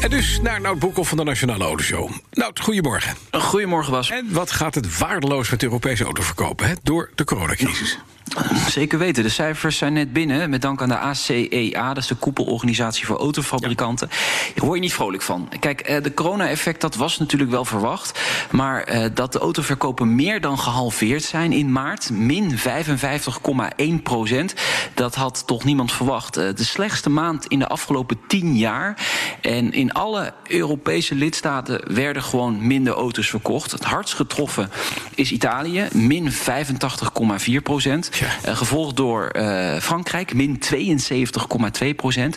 En dus naar Nout Broekhoff van de Nationale Autoshow. Nout, goedemorgen. Goedemorgen, Bas. En wat gaat het waardeloos met Europese autoverkopen hè, door de coronacrisis? Zeker weten. De cijfers zijn net binnen. Met dank aan de ACEA, dat is de koepelorganisatie voor autofabrikanten. Daar hoor je niet vrolijk van. Kijk, eh, de corona-effect, dat was natuurlijk wel verwacht. Maar eh, dat de autoverkopen meer dan gehalveerd zijn in maart, min 55,1 procent, dat had toch niemand verwacht. Eh, de slechtste maand in de afgelopen 10 jaar. En in alle Europese lidstaten werden gewoon minder auto's verkocht. Het hardst getroffen is Italië, min 85,4 procent. Uh, gevolgd door uh, Frankrijk, min 72,2 procent.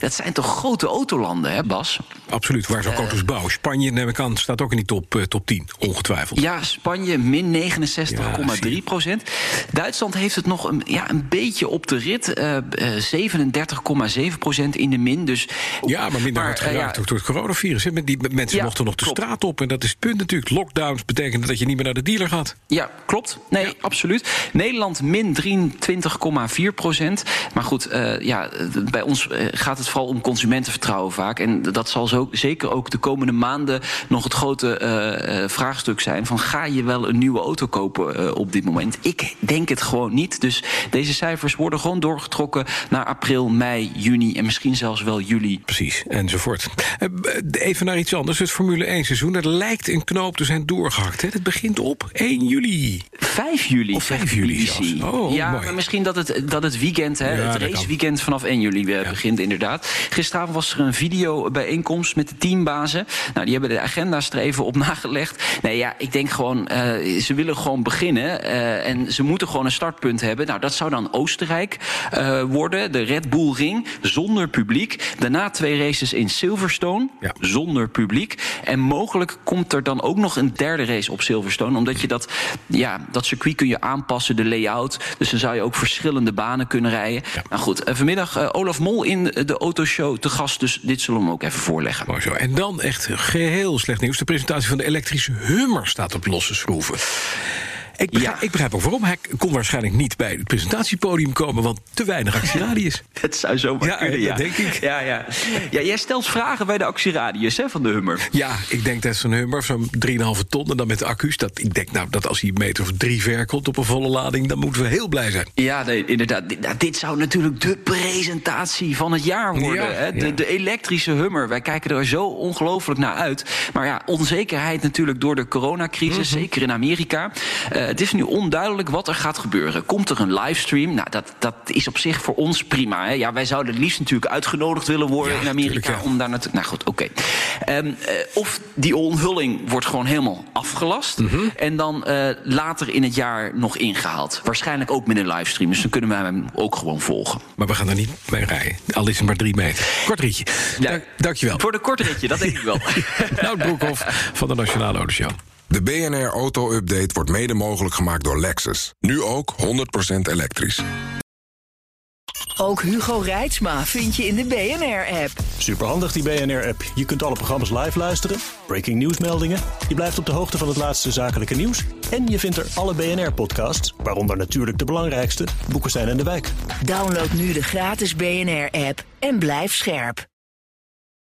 Dat zijn toch grote autolanden, hè, Bas? Absoluut, waar ze ook auto's bouwen. Spanje, neem ik aan, staat ook in die top, uh, top 10, ongetwijfeld. Ja, Spanje min 69,3 procent. Duitsland heeft het nog een, ja, een beetje op de rit. 37,7 procent in de min. Dus, ja, maar minder hard geraakt ja, door het coronavirus. Die mensen ja, mochten nog de klopt. straat op. En dat is het punt natuurlijk. Lockdowns betekenen dat je niet meer naar de dealer gaat. Ja, klopt. Nee, ja. absoluut. Nederland min 23,4 procent. Maar goed, uh, ja, bij ons gaat het vooral om consumentenvertrouwen vaak. En dat zal zo, zeker ook de komende maanden nog het grote uh, vraagstuk zijn. Van ga je wel een nieuwe auto kopen uh, op dit moment? Ik denk het gewoon niet. Dus deze cijfers worden gewoon doorgetrokken naar april, mei, juni en misschien zelfs wel juli. Precies, enzovoort. Even naar iets anders. Het Formule 1 seizoen. Er lijkt een knoop te zijn doorgehakt. Hè? Het begint op 1 juli. 5 juli. Of 5 juli zelfs. Oh, ja, mooi. maar misschien dat het, dat het weekend, hè, Ja, het raceweekend vanaf 1 juli weer Ja. begint inderdaad. Gisteravond was er een videobijeenkomst met de teambazen. Nou, die hebben de agenda's er even op nagelegd. Nee, ja, ik denk gewoon, eh, ze willen gewoon beginnen. eh, en ze moeten gewoon een startpunt hebben. Nou, dat zou dan Oostenrijk eh, worden. De Red Bull Ring, zonder publiek. Daarna twee races in Silverstone, Ja. zonder publiek. En mogelijk komt er dan ook nog een derde race op Silverstone. Omdat je dat, ja, dat circuit kun je aanpassen, de layout. Dus dan zou je ook verschillende banen kunnen rijden. Nou goed, eh, vanmiddag eh, Olaf Mol in de autoshow te gast. Dus dit zullen we hem ook even voorleggen. Mooi zo. En dan echt geheel slecht nieuws. De presentatie van de elektrische Hummer staat op losse schroeven. Ik begrijp, Ja. ik begrijp ook waarom. Hij kon waarschijnlijk niet bij het presentatiepodium komen... want te weinig actieradius. Het zou zomaar Ja, kunnen, dat denk ik. Ja, ja. ja, jij stelt vragen bij de actieradius hè, van de Hummer. Ja, ik denk dat zo'n Hummer, zo'n 3,5 ton... en dan met de accu's, dat, ik denk nou, dat als hij een meter of drie ver komt... op een volle lading, dan moeten we heel blij zijn. Ja, nee, inderdaad. Dit, nou, dit zou natuurlijk de presentatie van het jaar worden. Ja, hè? De elektrische Hummer. Wij kijken er zo ongelooflijk naar uit. Maar ja, onzekerheid natuurlijk door de coronacrisis, Mhm. zeker in Amerika. Eh, het is nu onduidelijk wat er gaat gebeuren. Komt er een livestream? Nou, dat, dat is op zich voor ons prima. Hè? Ja, wij zouden het liefst natuurlijk uitgenodigd willen worden Ja, in Amerika tuurlijk, ja. om daar naartoe. Nou goed, oké. Ehm, eh, of die onthulling wordt gewoon helemaal afgelast. Mhm. En dan eh, later in het jaar nog ingehaald. Waarschijnlijk ook met een livestream. Dus dan kunnen wij hem ook gewoon volgen. Maar we gaan er niet bij rijden. Al is het maar drie meter. Kort rietje. Ja. Dank, dankjewel. Voor de korte ritje, dat denk ik wel. Nout Broekhoff van de Nationale Autoshow. De BNR Auto Update wordt mede mogelijk gemaakt door Lexus. Nu ook 100% elektrisch. Ook Hugo Reitsma vind je in de BNR-app. Superhandig die BNR-app. Je kunt alle programma's live luisteren, breaking nieuwsmeldingen. Je blijft op de hoogte van het laatste zakelijke nieuws. En je vindt er alle BNR-podcasts, waaronder natuurlijk de belangrijkste, Boeken zijn in de wijk. Download nu de gratis BNR-app en blijf scherp.